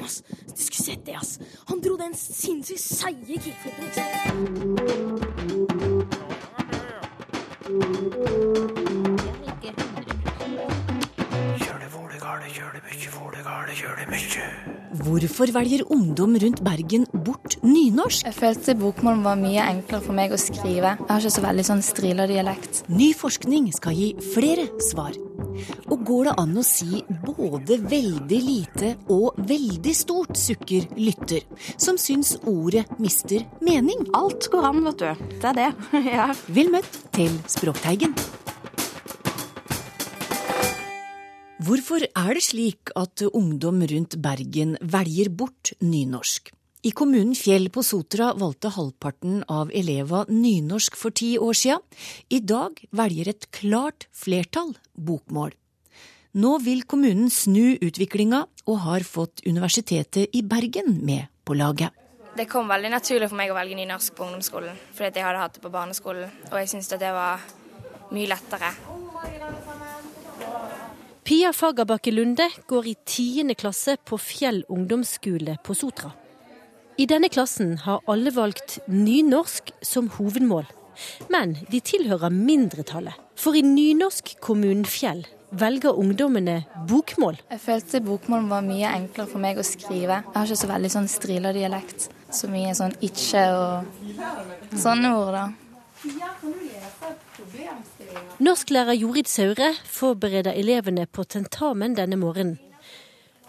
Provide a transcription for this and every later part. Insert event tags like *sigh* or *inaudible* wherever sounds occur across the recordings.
faen, ass. Du skulle sett det, ass. Han dro den sinnssykt seige kickflipen, ikke sant? Hvorfor velger ungdom rundt Bergen bort nynorsk? Jeg følte bokmål var mye enklere for meg å skrive. Jeg har ikke så veldig sånn strila dialekt. Ny forskning skal gi flere svar. Og går det an å si både veldig lite og veldig stort, sukker lytter, som syns ordet mister mening? Alt går an, vet du. Det er det. *laughs* ja. Vel møtt til Språkteigen. Hvorfor er det slik at ungdom rundt Bergen velger bort nynorsk? I kommunen Fjell på Sotra valgte halvparten av eleva nynorsk for ti år sia. I dag velger et klart flertall bokmål. Nå vil kommunen snu utviklinga, og har fått Universitetet i Bergen med på laget. Det kom veldig naturlig for meg å velge nynorsk på ungdomsskolen, fordi jeg hadde hatt det på barneskolen, og jeg syntes at det var mye lettere. Pia Fagerbakke Lunde går i tiende klasse på Fjell ungdomsskole på Sotra. I denne klassen har alle valgt nynorsk som hovedmål. Men de tilhører mindretallet. For i nynorskkommunen Fjell velger ungdommene bokmål. Jeg følte bokmål var mye enklere for meg å skrive. Jeg har ikke så veldig sånn strila dialekt. Så mye sånn ikke og sånne ord, da. Norsklærer Jorid Saure forbereder elevene på tentamen denne morgenen.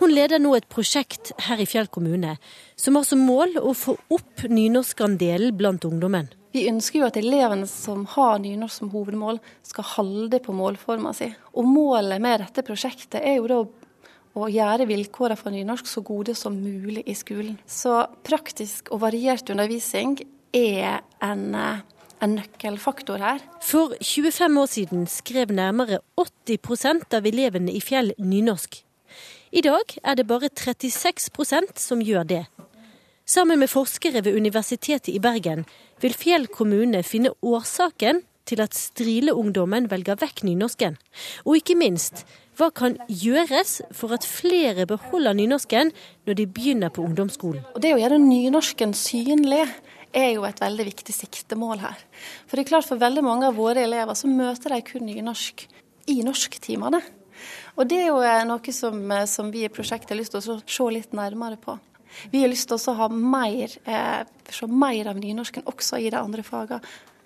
Hun leder nå et prosjekt her i Fjell kommune som har som mål å få opp nynorskandelen blant ungdommen. Vi ønsker jo at elevene som har nynorsk som hovedmål, skal holde på målforma si. Og målet med dette prosjektet er jo da å gjøre vilkårene for nynorsk så gode som mulig i skolen. Så praktisk og variert undervisning er en, en nøkkelfaktor her. For 25 år siden skrev nærmere 80% av elevene i Fjell nynorsk. I dag er det bare 36% som gjør det. Sammen med forskere ved Universitetet i Bergen vil Fjell kommune finne årsaken til at strileungdommen velger vekk nynorsken. Og ikke minst, hva kan gjøres for at flere beholder nynorsken når de begynner på ungdomsskolen? Og Det å gjøre nynorsken synlig er jo et veldig viktig siktemål her. For det er klart for veldig mange av våre elever så møter de kun nynorsk i norsktimene. Og det er jo noe som, som vi i prosjektet har lyst til å se litt nærmere på. Vi har lyst til å ha mer, eh, se mer av nynorsken også i de andre fagene.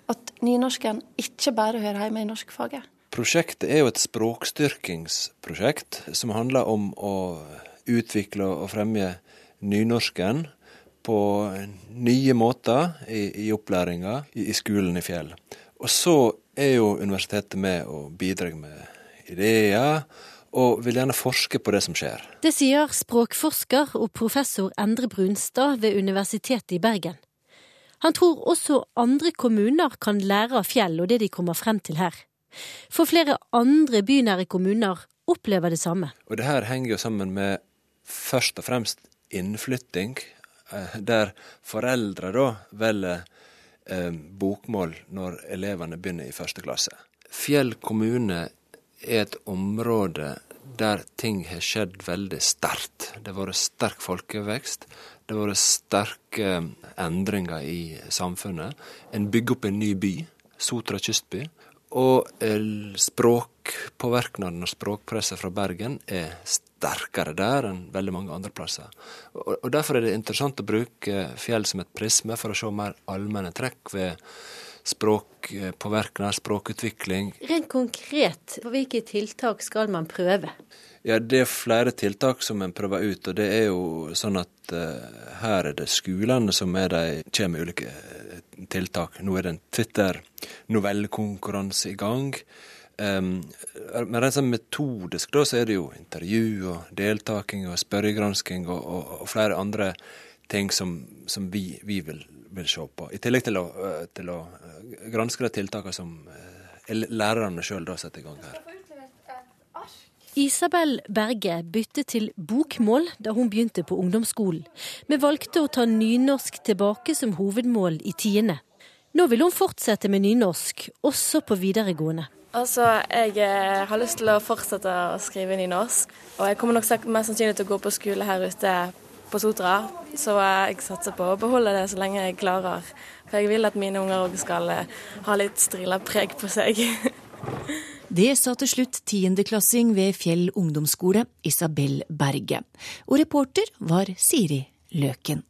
At nynorsken ikke bare hører hjemme i norskfaget. Prosjektet er jo et språkstyrkingsprosjekt som handler om å utvikle og fremme nynorsken på nye måter i, i opplæringa i, i, skolen i Fjell. Og så er jo universitetet med og bidrar med ideer, og vil gjerne forske på det som skjer. Det sier språkforsker og professor Endre Brunstad ved Universitetet i Bergen. Han tror også andre kommuner kan lære av Fjell og det de kommer frem til her. For flere andre bynære kommuner opplever det samme. Og det her henger jo sammen med først og fremst innflytting, der foreldre da velger eh, bokmål når elevene begynner i første klasse. Fjell kommune er et område der ting har skjedd veldig sterkt. Det har vært sterk folkevekst. Det har vært sterke endringer i samfunnet. En bygger opp en ny by, Sotra kystby. Og språkpåvirknaden og språkpresset fra Bergen er sterkere der enn veldig mange andre plasser. Og Derfor er det interessant å bruke Fjell som et prisme for å se mer allmenne trekk ved språkpåvirkning, språkutvikling. Rent konkret, hvilke tiltak skal man prøve? Ja, Det er flere tiltak som en prøver ut. og det er jo sånn at uh, Her er det skolene som er de, kommer med ulike tiltak. Nå er det en Twitter-novellekonkurranse i gang. Um, men rent sånn metodisk da, så er det jo intervju og deltaking og spørregransking og, og, og flere andre ting som, som vi, vi vil, vil, se på. I tillegg til å, til å granske de tiltakene som lærerne sjøl setter i gang her. Isabel Berge byttet til bokmål da hun begynte på ungdomsskolen, men valgte å ta nynorsk tilbake som hovedmål i tiende. Nå vil hun fortsette med nynorsk, også på videregående. Altså, Jeg har lyst til å fortsette å skrive nynorsk. Og jeg kommer nok mest sannsynlig til å gå på skole her ute på Sotra, så jeg satser på å beholde det så lenge jeg klarer. For jeg vil at mine unger òg skal ha litt strilapreg på seg. *laughs* Det sa til slutt tiendeklassing ved Fjell ungdomsskole, Isabel Berge. Og reporter var Siri Løken.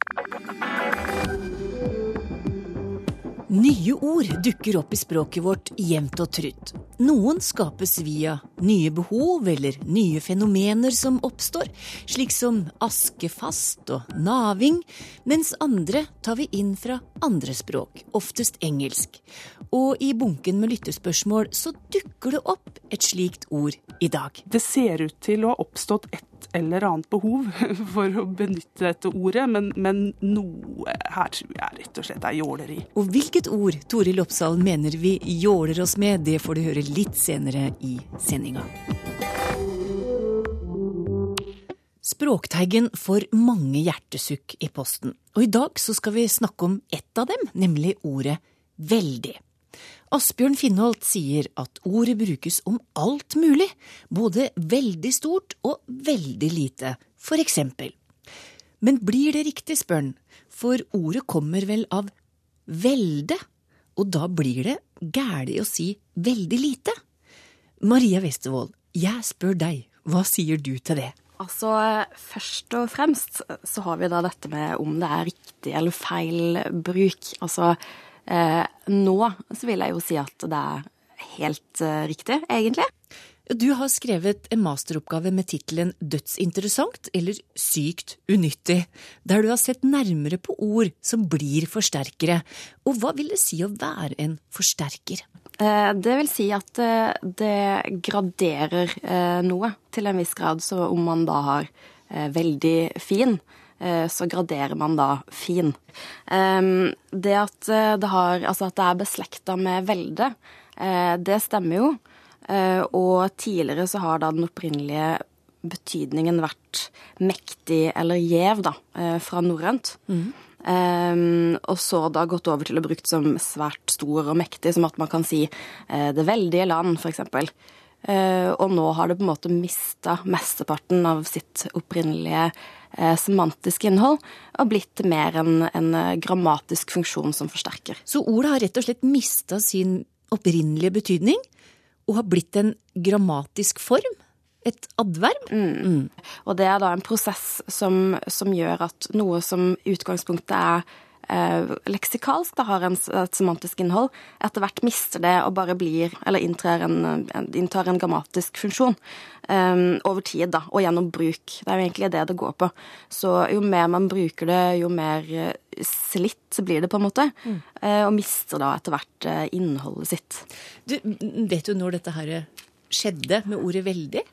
Nye ord dukker opp i språket vårt jevnt og trutt. Noen skapes via nye behov eller nye fenomener som oppstår, slik som askefast og naving, mens andre tar vi inn fra andre språk, oftest engelsk. Og i bunken med lyttespørsmål så dukker det opp et slikt ord i dag. Det ser ut til å ha oppstått et eller annet behov *laughs* for å benytte dette ordet, men, men noe her tror jeg rett og slett er jåleri. Og hvilket ord Toril Oppsal mener vi jåler oss med, det får du høre litt senere i sendinga. Språkteigen får mange hjertesukk i posten, og i dag så skal vi snakke om ett av dem, nemlig ordet veldig. Asbjørn Finnholt sier at ordet brukes om alt mulig, både veldig stort og veldig lite, for eksempel. Men blir det riktig, spør han, for ordet kommer vel av velde, og da blir det gæli å si veldig lite? Maria Westervold, jeg spør deg, hva sier du til det? Altså, Først og fremst så har vi da dette med om det er riktig eller feil bruk. Altså, Eh, nå så vil jeg jo si at det er helt eh, riktig, egentlig. Du har skrevet en masteroppgave med tittelen Dødsinteressant eller Sykt unyttig, der du har sett nærmere på ord som blir forsterkere. Og hva vil det si å være en forsterker? Eh, det vil si at eh, det graderer eh, noe til en viss grad, så om man da har veldig fin, så graderer man da fin. Det at det, har, altså at det er beslekta med velde, det stemmer jo. Og tidligere så har da den opprinnelige betydningen vært mektig eller gjev, da, fra norrønt. Mm. Um, og så da gått over til å brukt som svært stor og mektig, som at man kan si uh, det veldige land, f.eks. Uh, og nå har det på en måte mista mesteparten av sitt opprinnelige semantiske semantisk innhold, og blitt mer en, en eh, grammatisk funksjon som forsterker. Så ordet har rett og slett mista sin opprinnelige betydning, og har blitt en grammatisk form? Et adverb? Mm. Mm. Og det er da en prosess som, som gjør at noe som i utgangspunktet er eh, leksikalsk, det har en, et semantisk innhold, etter hvert mister det og bare blir, eller en, en, inntar en grammatisk funksjon um, over tid, da, og gjennom bruk. Det er jo egentlig det det går på. Så jo mer man bruker det, jo mer eh, slitt blir det, på en måte, mm. uh, og mister da etter hvert innholdet sitt. Du, vet du når dette her skjedde med ordet veldig?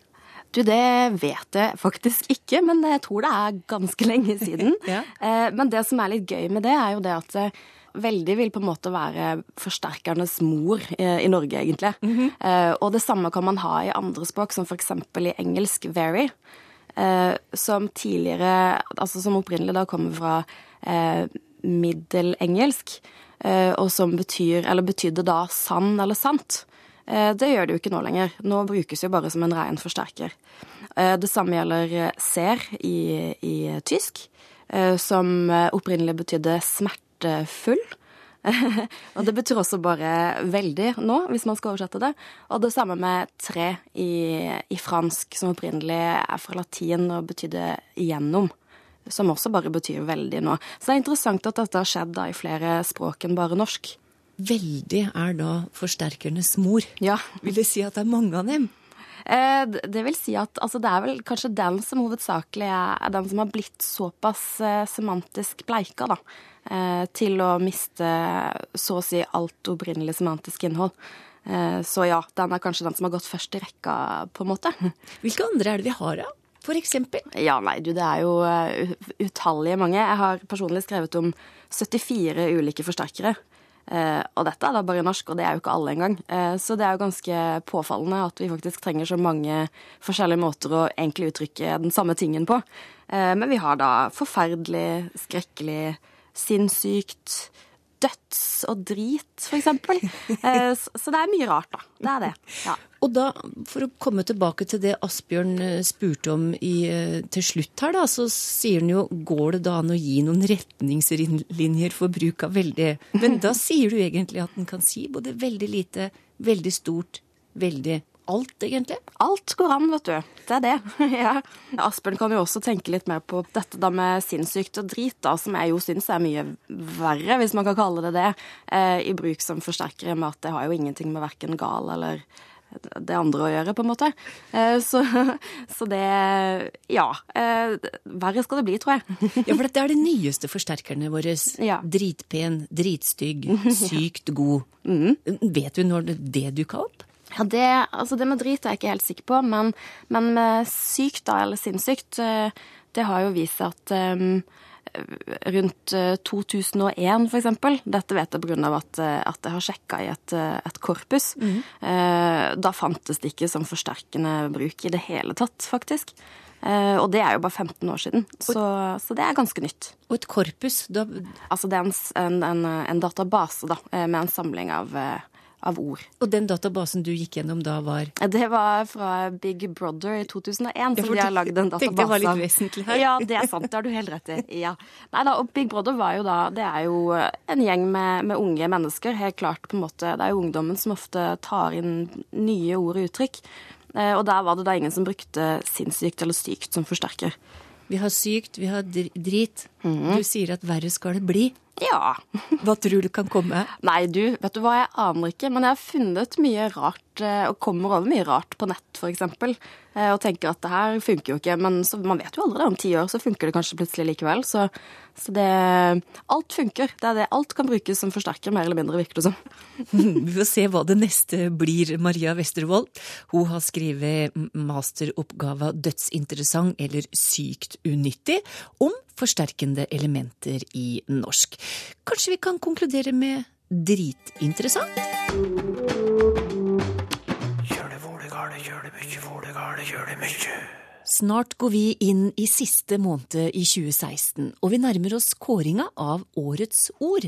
Du, det vet jeg faktisk ikke, men jeg tror det er ganske lenge *laughs* siden. ja. Eh, men det som er litt gøy med det, er jo det at eh, veldig vil på en måte være forsterkernes mor eh, i Norge, egentlig. Mm -hmm. Og det samme kan man ha i andre språk, som f.eks. i engelsk 'very'. Som tidligere Altså som opprinnelig da kommer fra middelengelsk, og som betyr, eller betydde da sann eller sant. Eh, det gjør det jo ikke nå lenger. Nå brukes jo bare som en ren forsterker. Eh, det samme gjelder eh, ser i, i tysk, som opprinnelig betydde smertefull. *laughs* og det betyr også bare veldig nå, hvis man skal oversette det. Og det samme med tre i, i fransk, som opprinnelig er fra latin og betydde gjennom. Som også bare betyr veldig nå. Så det er interessant at dette har skjedd da i flere språk enn bare norsk. Veldig er da forsterkernes mor. Ja. Vil det si at det er mange av dem? Eh, det vil si at altså, det er vel kanskje den som hovedsakelig er den som har blitt såpass eh, semantisk bleika, da. Eh, til å miste så å si alt opprinnelig semantisk innhold. Så ja, den er kanskje den som har gått først i rekka, på en måte. *laughs* Hvilke andre er det vi har, da? For eksempel? Ja, nei, du, det er jo utallige mange. Jeg har personlig skrevet om 74 ulike forsterkere. Eh, og dette er da bare norsk, og det er jo ikke alle engang. Eh, så det er jo ganske påfallende at vi faktisk trenger så mange forskjellige måter å egentlig uttrykke den samme tingen på. Eh, men vi har da forferdelig, skrekkelig, sinnssykt, døds og drit, f.eks. Eh, så det er mye rart, da. Det er det. Ja. Og da, for å komme tilbake til det Asbjørn eh, spurte om i, eh, til slutt her, da, så sier han jo går det da an å gi noen retningslinjer for bruk av veldig Men da sier du egentlig at en kan si både veldig lite, veldig stort, veldig alt, egentlig? Alt går an, vet du. Det er det. *laughs* ja. Asbjørn kan jo også tenke litt mer på dette da med sinnssykt og drit, da, som jeg jo syns er mye verre, hvis man kan kalle det det, eh, i bruk som forsterkere, med at det har jo ingenting med verken gal eller det andre å gjøre, på en måte. Eh, så, *laughs* så det Ja. Eh, verre skal det bli, tror jeg. ja, for dette er de nyeste forsterkerne våre. Ja. Dritpen, dritstygg, *laughs* sykt god. Mm. Vet du når det dukka opp? Ja, det, altså det med drit er jeg ikke helt sikker på, men, men med sykt, da, eller sinnssykt, eh, det har jo vist seg at um, rundt 2001 eh, f.eks. Dette vet jeg pga. At, at jeg har sjekka i et, et korpus. Mm. Eh, da fantes det ikke som forsterkende bruk i det hele tatt, faktisk. Og det er jo bare 15 år siden, så, så det er ganske nytt. Og et korpus, da Altså det er en, en, en database, da, med en samling av av ord. Og den databasen du gikk gjennom da var? Det var fra Big Brother i 2001, ja, som de har lagd en database det var litt vesentlig her. Ja, det er sant. Det har du helt rett i. Ja. Nei da, og Big Brother var jo da Det er jo en gjeng med, med, unge mennesker. Helt klart på en måte Det er jo ungdommen som ofte tar inn nye ord og uttrykk. Eh, og der var det da ingen som brukte sinnssykt eller sykt som forsterker. Vi har sykt, vi har drit. Mm. Du sier at verre skal det bli. Ja. Hva tror du kan komme? Nei, du, vet du hva, jeg aner ikke. Men jeg har funnet mye rart, eh, og kommer over mye rart på nett, f.eks. Eh, og tenker at det her funker jo ikke. Men så, man vet jo aldri. Om ti år så funker det kanskje plutselig likevel. Så, så det Alt funker. Det er det. Alt kan brukes som forsterker, mer eller mindre, virker det som. *laughs* Vi får se hva det neste blir, Maria Westervold. Hun har skrevet masteroppgava 'Dødsinteressant eller sykt unyttig' om forsterkende elementer i norsk. Kanskje vi kan konkludere med dritinteressant? Mye. Snart går vi inn i siste måned i 2016, og vi nærmer oss kåringa av årets ord.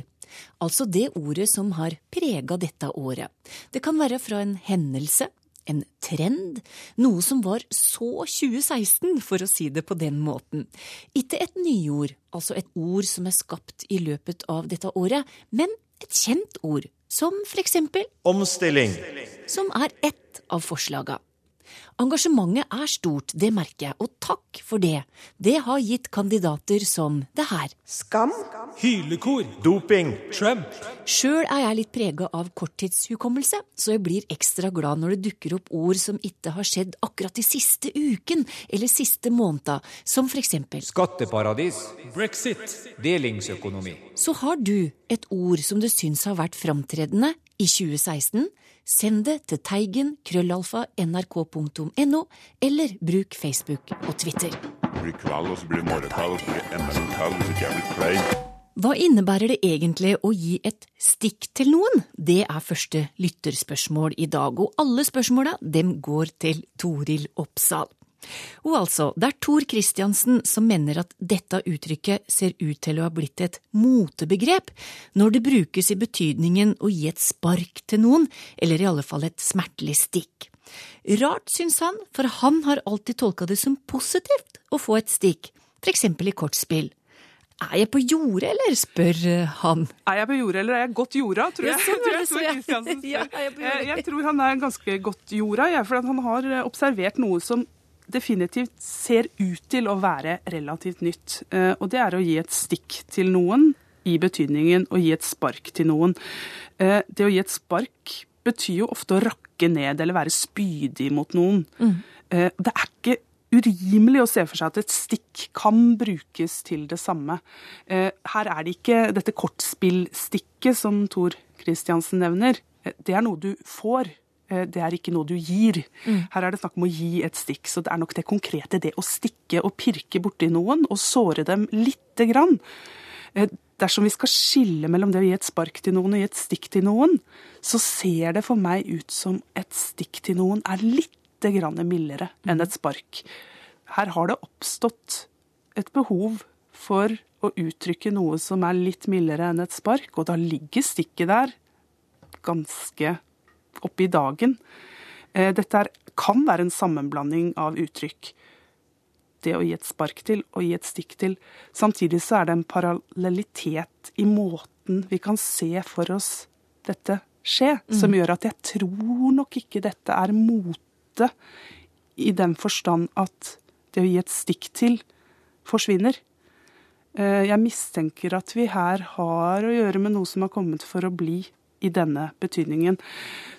Altså det ordet som har prega dette året. Det kan være fra en hendelse, en trend, noe som var så 2016, for å si det på den måten. Ikke et nyord, altså et ord som er skapt i løpet av dette året, men et kjent ord, som for eksempel Omstilling, som er ett av forslaga. Engasjementet er stort, det merker jeg, og takk for det. Det har gitt kandidater som det her. Skam. Hylekor. Doping. Trump. Sjøl er jeg litt prega av korttidshukommelse, så jeg blir ekstra glad når det dukker opp ord som ikke har skjedd akkurat de siste uken eller siste måneda, som for eksempel Skatteparadis. Brexit. Delingsøkonomi. Så har du et ord som du syns har vært framtredende i 2016 Send det til teigen krøllalfa nrk.no, eller bruk Facebook og Twitter. Hva innebærer det egentlig å gi et stikk til noen? Det er første lytterspørsmål i dag, og alle spørsmåla dem går til Toril Oppsal. Og altså, det er Tor Christiansen som mener at dette uttrykket ser ut til å ha blitt et motebegrep når det brukes i betydningen å gi et spark til noen, eller i alle fall et smertelig stikk. Rart, syns han, for han har alltid tolka det som positivt å få et stikk, for eksempel i kortspill. Er jeg på jordet, eller, spør han. Er jeg på jordet, eller er jeg godt jorda, tror jeg. Sånn *laughs* jeg, tror jeg, *laughs* jeg, tror han er ganske godt jorda, for han har observert noe som definitivt ser ut til å være relativt nytt. Eh, og det er å gi et stikk til noen, i betydningen å gi et spark til noen. Eh, det å gi et spark betyr jo ofte å rakke ned eller være spydig mot noen. Mm. Eh, det er ikke urimelig å se for seg at et stikk kan brukes til det samme. Her er det ikke dette kortspillstikket som Tor Kristiansen nevner. Det er noe du får det er ikke noe du gir. Mm. Her er det snakk om å gi et stikk. Så det er nok det konkrete, det å stikke og pirke borti noen og såre dem lite grann. Eh, dersom vi skal skille mellom det å gi et spark til noen og gi et stikk til noen, så ser det for meg ut som et stikk til noen er lite grann mildere enn et spark. Her har det oppstått et behov for å uttrykke noe som er litt mildere enn et spark, og da ligger stikket der ganske oppe i dagen. Eh, dette er, kan være en sammenblanding av uttrykk. Det å gi et spark til og gi et stikk til. Samtidig så er det en parallellitet i måten vi kan se for oss dette skje, mm. som gjør at jeg tror nok ikke dette er mote i den forstand at det å gi et stikk til forsvinner. Eh, jeg mistenker at vi her har å gjøre med noe som har kommet for å bli i denne betydningen.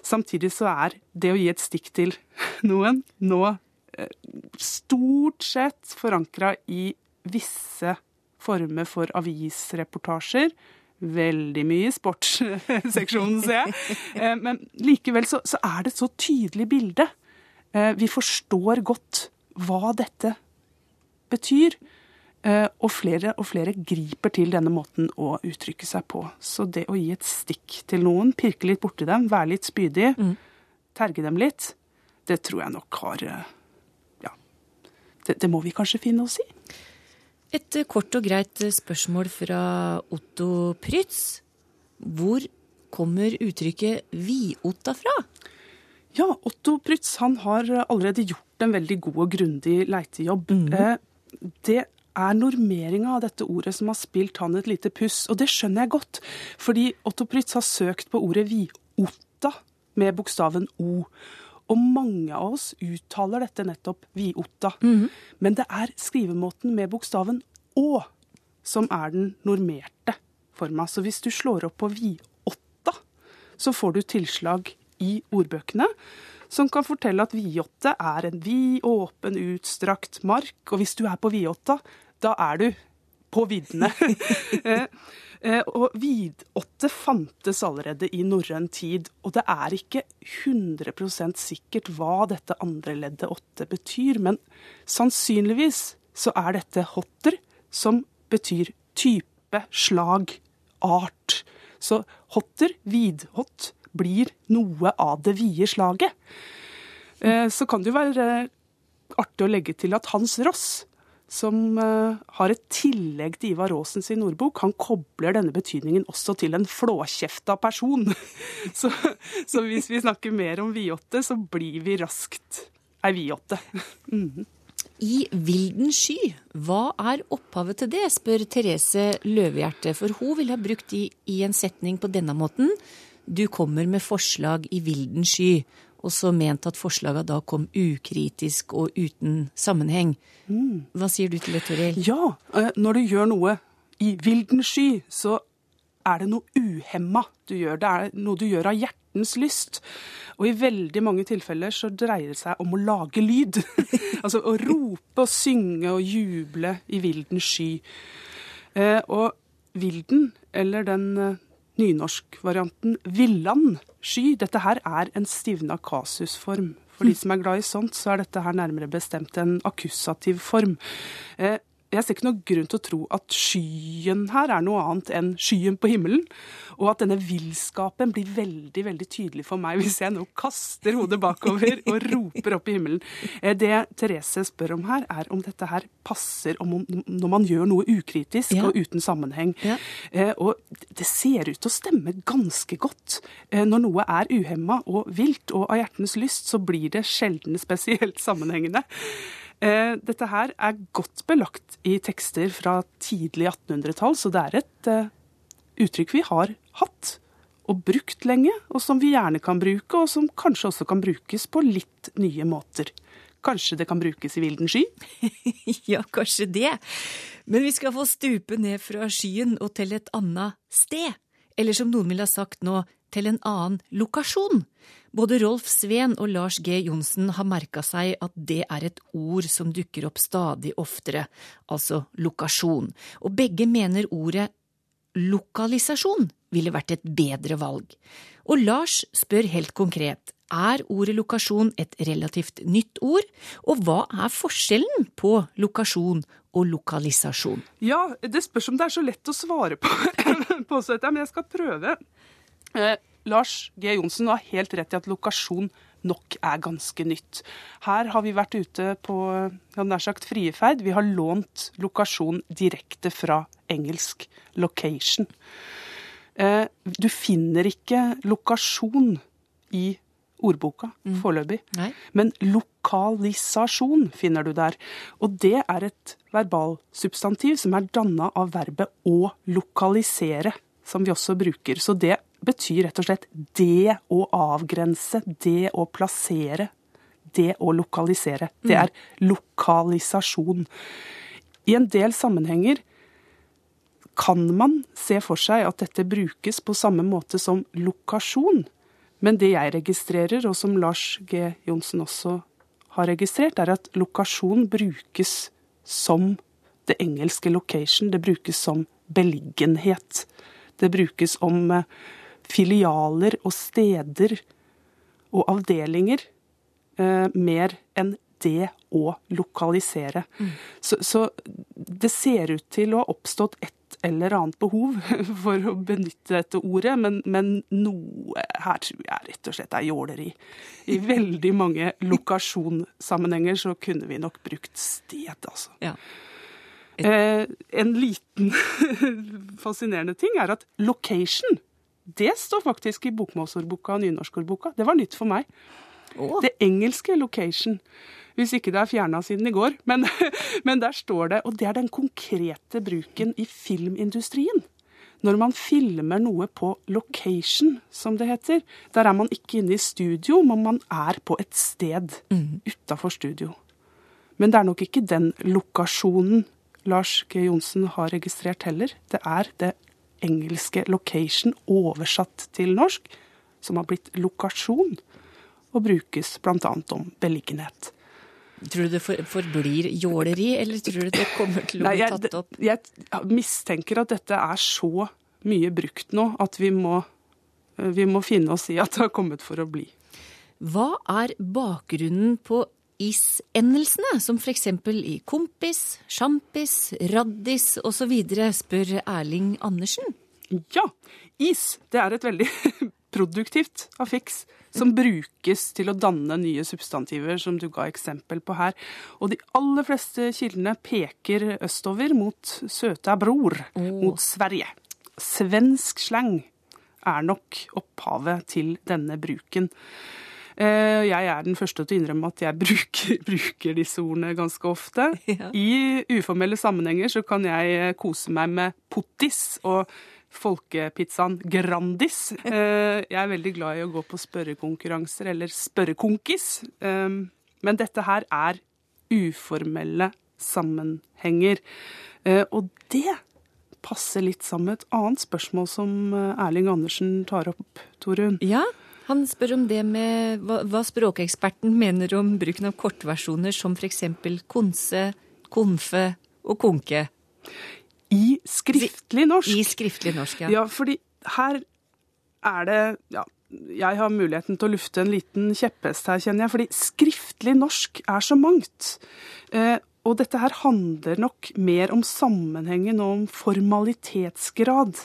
Samtidig så er det å gi et stikk til noen nå eh, stort sett forankra i visse former for avisreportasjer. Veldig mye i sportsseksjonen, ser jeg. Eh, men likevel så, så er det et så tydelig bilde. Vi forstår godt hva dette betyr. Eh, og flere og flere griper til denne måten å uttrykke seg på. Så det å gi et stikk til noen, pirke litt borti dem, være litt spydig, mm. terge dem litt, det tror jeg nok har eh, Ja. Det, det må vi kanskje finne oss i. Et eh, kort og greit spørsmål fra Otto Prytz. Hvor kommer uttrykket 'vi-Otta' fra? Ja, Otto Prytz han har allerede gjort en veldig god og grundig leitejobb. Mm. Det er normeringa av dette ordet som har spilt han et lite puss. Og det skjønner jeg godt, fordi Otto Pritz har søkt på ordet viotta med bokstaven O. Og mange av oss uttaler dette nettopp viotta. Mm -hmm. Men det er skrivemåten med bokstaven Å som er den normerte forma. Så hvis du slår opp på viotta, så får du tilslag i ordbøkene som kan fortelle at Viotte er en vid, åpen, utstrakt mark. Og hvis du er på vidåtta, da er du på viddene. *laughs* Eh, eh, og vidåtte fantes allerede i norrøn tid, og det er ikke 100% sikkert hva dette andre leddet åtte betyr, men sannsynligvis så er dette hotter, som betyr type, slag, art. Så hotter, vidhott, blir noe av det vide slaget. Eh, så kan det jo være artig å legge til at Hans Ross som eh, har et tillegg til Ivar Aasen sin ordbok. Han kobler denne betydningen også til en flåkjefta person. *laughs* Så, så, hvis vi snakker mer om vidåtte, så blir vi raskt ei vidåtte. *laughs* Mm. I Vilden sky, hva er opphavet til det, spør Therese Løvehjerte. For hun ville ha brukt de i en setning på denne måten. Du kommer med forslag i vilden sky og så ment at forslaga da kom ukritisk og uten sammenheng. Mm. Hva sier du til det, Toril? Ja, eh, når du gjør noe i vilden sky, så er det noe uhemma du gjør. Det er noe du gjør av hjertens lyst. Og i veldig mange tilfeller så dreier det seg om å lage lyd. *laughs* altså å rope og synge og juble i vilden sky. Eh, og vilden, eller den eh, nynorskvarianten villan sky. Dette her er en stivna kasusform. For de som er glad i sånt, så er dette her nærmere bestemt en akkusativ form. Eh, jeg ser ikke noe grunn til å tro at skyen her er noe annet enn skyen på himmelen. Og at denne villskapen blir veldig veldig tydelig for meg hvis jeg nå kaster hodet bakover og roper opp i himmelen. Eh, det Therese spør om her, er om dette her passer om når man gjør noe ukritisk ja. og uten sammenheng. Ja. Eh, og det ser ut til å stemme ganske godt. Eh, når noe er uhemma og vilt og av hjertens lyst, så blir det sjelden spesielt sammenhengende. Eh, dette her er godt belagt i tekster fra tidlig 1800-tall, så det er et uh, uttrykk vi har hatt og brukt lenge, og som vi gjerne kan bruke, og som kanskje også kan brukes på litt nye måter. Kanskje det kan brukes i vilden sky? *laughs* ja, kanskje det. Men vi skal få stupe ned fra skyen og til et annet sted. Eller som noen ville ha sagt nå, til en annen lokasjon. Både Rolf Sveen og Lars G. Johnsen har merka seg at det er et ord som dukker opp stadig oftere, altså lokasjon, og begge mener ordet lokalisasjon ville vært et bedre valg. Og Lars spør helt konkret, er ordet lokasjon et relativt nytt ord, og hva er forskjellen på lokasjon og lokalisasjon? Ja, det spørs om det er så lett å svare på, *clears throat* på men jeg skal prøve. Lars G. Johnsen har helt rett i at lokasjon nok er ganske nytt. Her har vi vært ute på nær sagt frieferd. Vi har lånt lokasjon direkte fra engelsk location. Eh, du finner ikke lokasjon i ordboka mm. foreløpig. Men lokalisasjon finner du der. Og det er et verbalsubstantiv som er danna av verbet å lokalisere, som vi også bruker. Så det betyr rett og slett det å avgrense, det å plassere, det å lokalisere. Det mm. er lokalisasjon. I en del sammenhenger kan man se for seg at dette brukes på samme måte som lokasjon. Men det jeg registrerer, og som Lars G. Johnsen også har registrert, er at lokasjon brukes som det engelske location. Det brukes som beliggenhet. Det brukes om eh, filialer og steder og avdelinger eh, mer enn det å lokalisere. Mm. Så, så, det ser ut til å ha oppstått et eller annet behov *laughs* for å benytte dette ordet, men, men noe her tror jeg rett og slett er jåleri. I *laughs* veldig mange lokasjonssammenhenger så kunne vi nok brukt sted, altså. Ja. Eh, en liten *laughs* fascinerende ting er at location, det står faktisk i bokmålsordboka og nynorskordboka. Det var nytt for meg. Oh. Det engelske location hvis ikke det er fjerna siden i går. Men, *laughs* men, der står det, og det er den konkrete bruken i filmindustrien. Når man filmer noe på location, som det heter, der er man ikke inne i studio, men man er på et sted mm. utafor studio. Men det er nok ikke den lokasjonen Lars G. Johnsen har registrert heller. Det er det engelske location oversatt til norsk, som har blitt lokasjon, og brukes bl.a. om beliggenhet. Tror du det forblir jåleri, eller tror du det kommer til å bli tatt opp? Jeg, jeg mistenker at dette er så mye brukt nå at vi må, vi må finne oss i at det har kommet for å bli. Hva er bakgrunnen på is-endelsene, som f.eks. i kompis, sjampis, raddis osv., spør Erling Andersen. Ja, is det er et veldig *laughs* produktivt affiks som brukes til å danne nye substantiver, som du ga eksempel på her. Og de aller fleste kildene peker østover mot søta bror, oh. mot Sverige. Svensk slang er nok opphavet til denne bruken. Eh, jeg er den første til å innrømme at jeg bruker, *laughs* bruker disse ordene ganske ofte. Ja. I uformelle sammenhenger så kan jeg kose meg med pottis og folkepizzaen Grandis. *laughs* Eh, jeg er veldig glad i å gå på spørrekonkurranser, eller spørrekonkis. Eh, men dette her er uformelle sammenhenger. Eh, og det passer litt sammen med et annet spørsmål som Erling Andersen tar opp, Torunn. Ja, han spør om det med hva, hva språkeksperten mener om bruken av kortversjoner som f.eks. konse, konfe og konke. I skriftlig norsk. I skriftlig norsk, ja. Ja, fordi her er det ja, jeg har muligheten til å lufte en liten kjepphest her, kjenner jeg. Fordi skriftlig norsk er så mangt. Eh, og dette her handler nok mer om sammenhengen og om formalitetsgrad,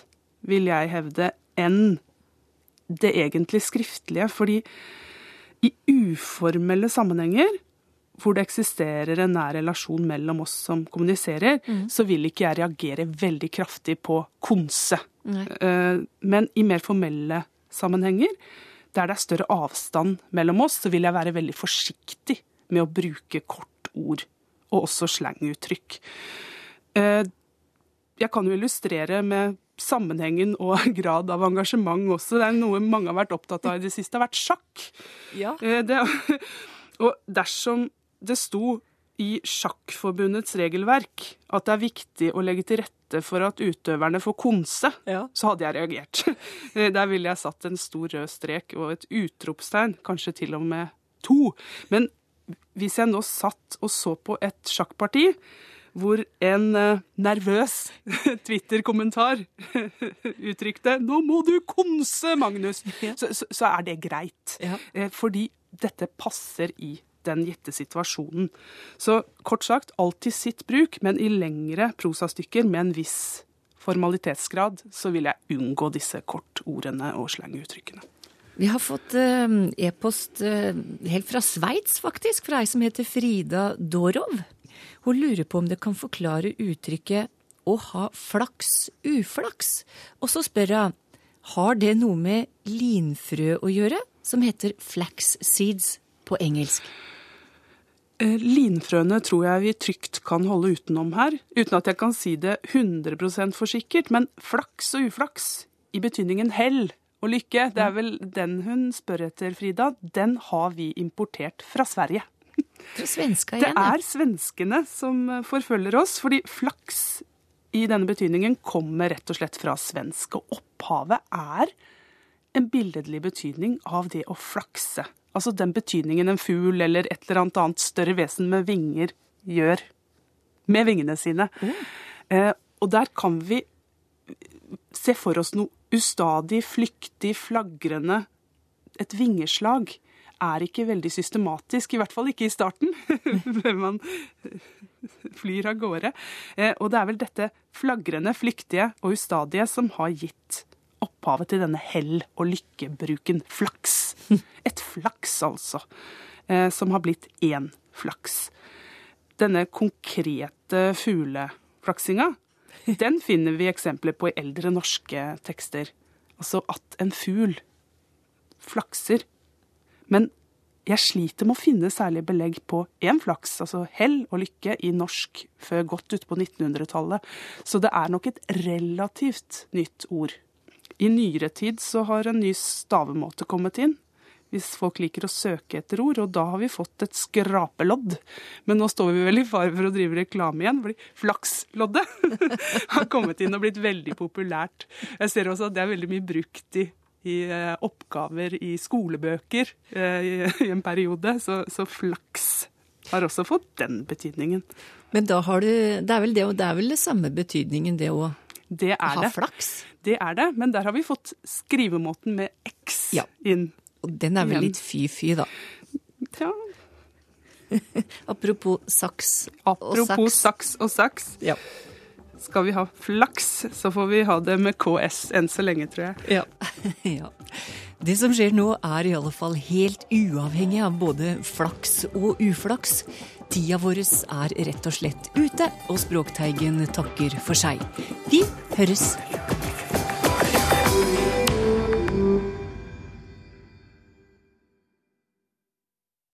vil jeg hevde, enn det egentlig skriftlige. Fordi i uformelle sammenhenger hvor det eksisterer en nær relasjon mellom oss som kommuniserer, mm. så vil ikke jeg reagere veldig kraftig på konse. Eh, men i mer formelle sammenhenger, der det er større avstand mellom oss, så vil jeg være veldig forsiktig med å bruke kortord, og også slanguttrykk. Eh, jeg kan jo illustrere med sammenhengen og *laughs* grad av engasjement også. Det er noe mange har vært opptatt av i det siste, har vært sjakk. Ja. Eh, det, *laughs* og dersom det sto i Sjakkforbundets regelverk at det er viktig å legge til rette for at utøverne får konse, ja. så hadde jeg reagert. *laughs* Der ville jeg satt en stor rød strek og et utropstegn, kanskje til og med to. Men hvis jeg nå satt og så på et sjakkparti hvor en uh, nervøs *laughs* Twitter-kommentar *laughs* uttrykte 'Nå må du konse, Magnus', så, så, så, er det greit. Ja. Eh, fordi dette passer i den gitte situasjonen. Så kort sagt alltid sitt bruk, men i lengre prosastykker med en viss formalitetsgrad, så vil jeg unngå disse kortordene og slanguttrykkene. Vi har fått eh, e-post eh, helt fra Sveits, faktisk, fra ei som heter Frida Dorov. Hun lurer på om det kan forklare uttrykket 'å ha flaks uflaks'. Og så spør hun har det noe med linfrø å gjøre, som heter flax seeds på engelsk. Eh, Linfrøene tror jeg vi trygt kan holde utenom her, uten at jeg kan si det 100 for sikkert. Men flaks og uflaks, i betydningen hell og lykke, det er vel den hun spør etter, Frida, den har vi importert fra Sverige. *laughs* Det igjen, ja. er svenskene som eh, forfølger oss, fordi flaks i denne betydningen kommer rett og slett fra svensk. Og opphavet er en billedlig betydning av det å flakse. Altså den betydningen en fugl eller et eller annet annet større vesen med vinger gjør med vingene sine. Eh, og der kan vi se for oss noe ustadig, flyktig, flagrende. Et vingeslag er ikke veldig systematisk, i hvert fall ikke i starten, *laughs* før man flyr av gårde. Eh, og det er vel dette flagrende, flyktige og ustadige som har gitt opphavet til denne hell- og lykkebruken. Flaks. *laughs* Et flaks, altså. Eh, som har blitt én flaks. Denne konkrete fugleflaksinga, *laughs* den finner vi eksempler på i eldre norske tekster. Altså at en fugl flakser. Men jeg sliter med å finne særlig belegg på én flaks, altså hell og lykke, i norsk før godt ut på 1900-tallet. Så det er nok et relativt nytt ord. I nyere tid så har en ny stavemåte kommet inn, hvis folk liker å søke etter ord, og da har vi fått et skrapelodd. Men nå står vi vel i fare for å drive reklame igjen, fordi flaksloddet *laughs* har kommet inn og blitt veldig populært. Jeg ser også at det er veldig mye brukt i, i eh, oppgaver i skolebøker eh, i, en periode, så, så flaks har også fått den betydningen. Men da har du Det er vel det, og det er vel det samme betydningen, det å Det er ha det. flaks? Det er det, men der har vi fått skrivemåten med X Ja. inn. Og den er vel litt fy-fy, da. Ja, *laughs* Apropos saks apropos saks og saks. Ja. Skal vi ha flaks, så får vi ha det med KS enn så lenge, tror jeg. Ja. *laughs* ja. Det som skjer nå, er i alle fall helt uavhengig av både flaks og uflaks. Tida vår er rett og slett ute, og Språkteigen takker for seg. Vi høres.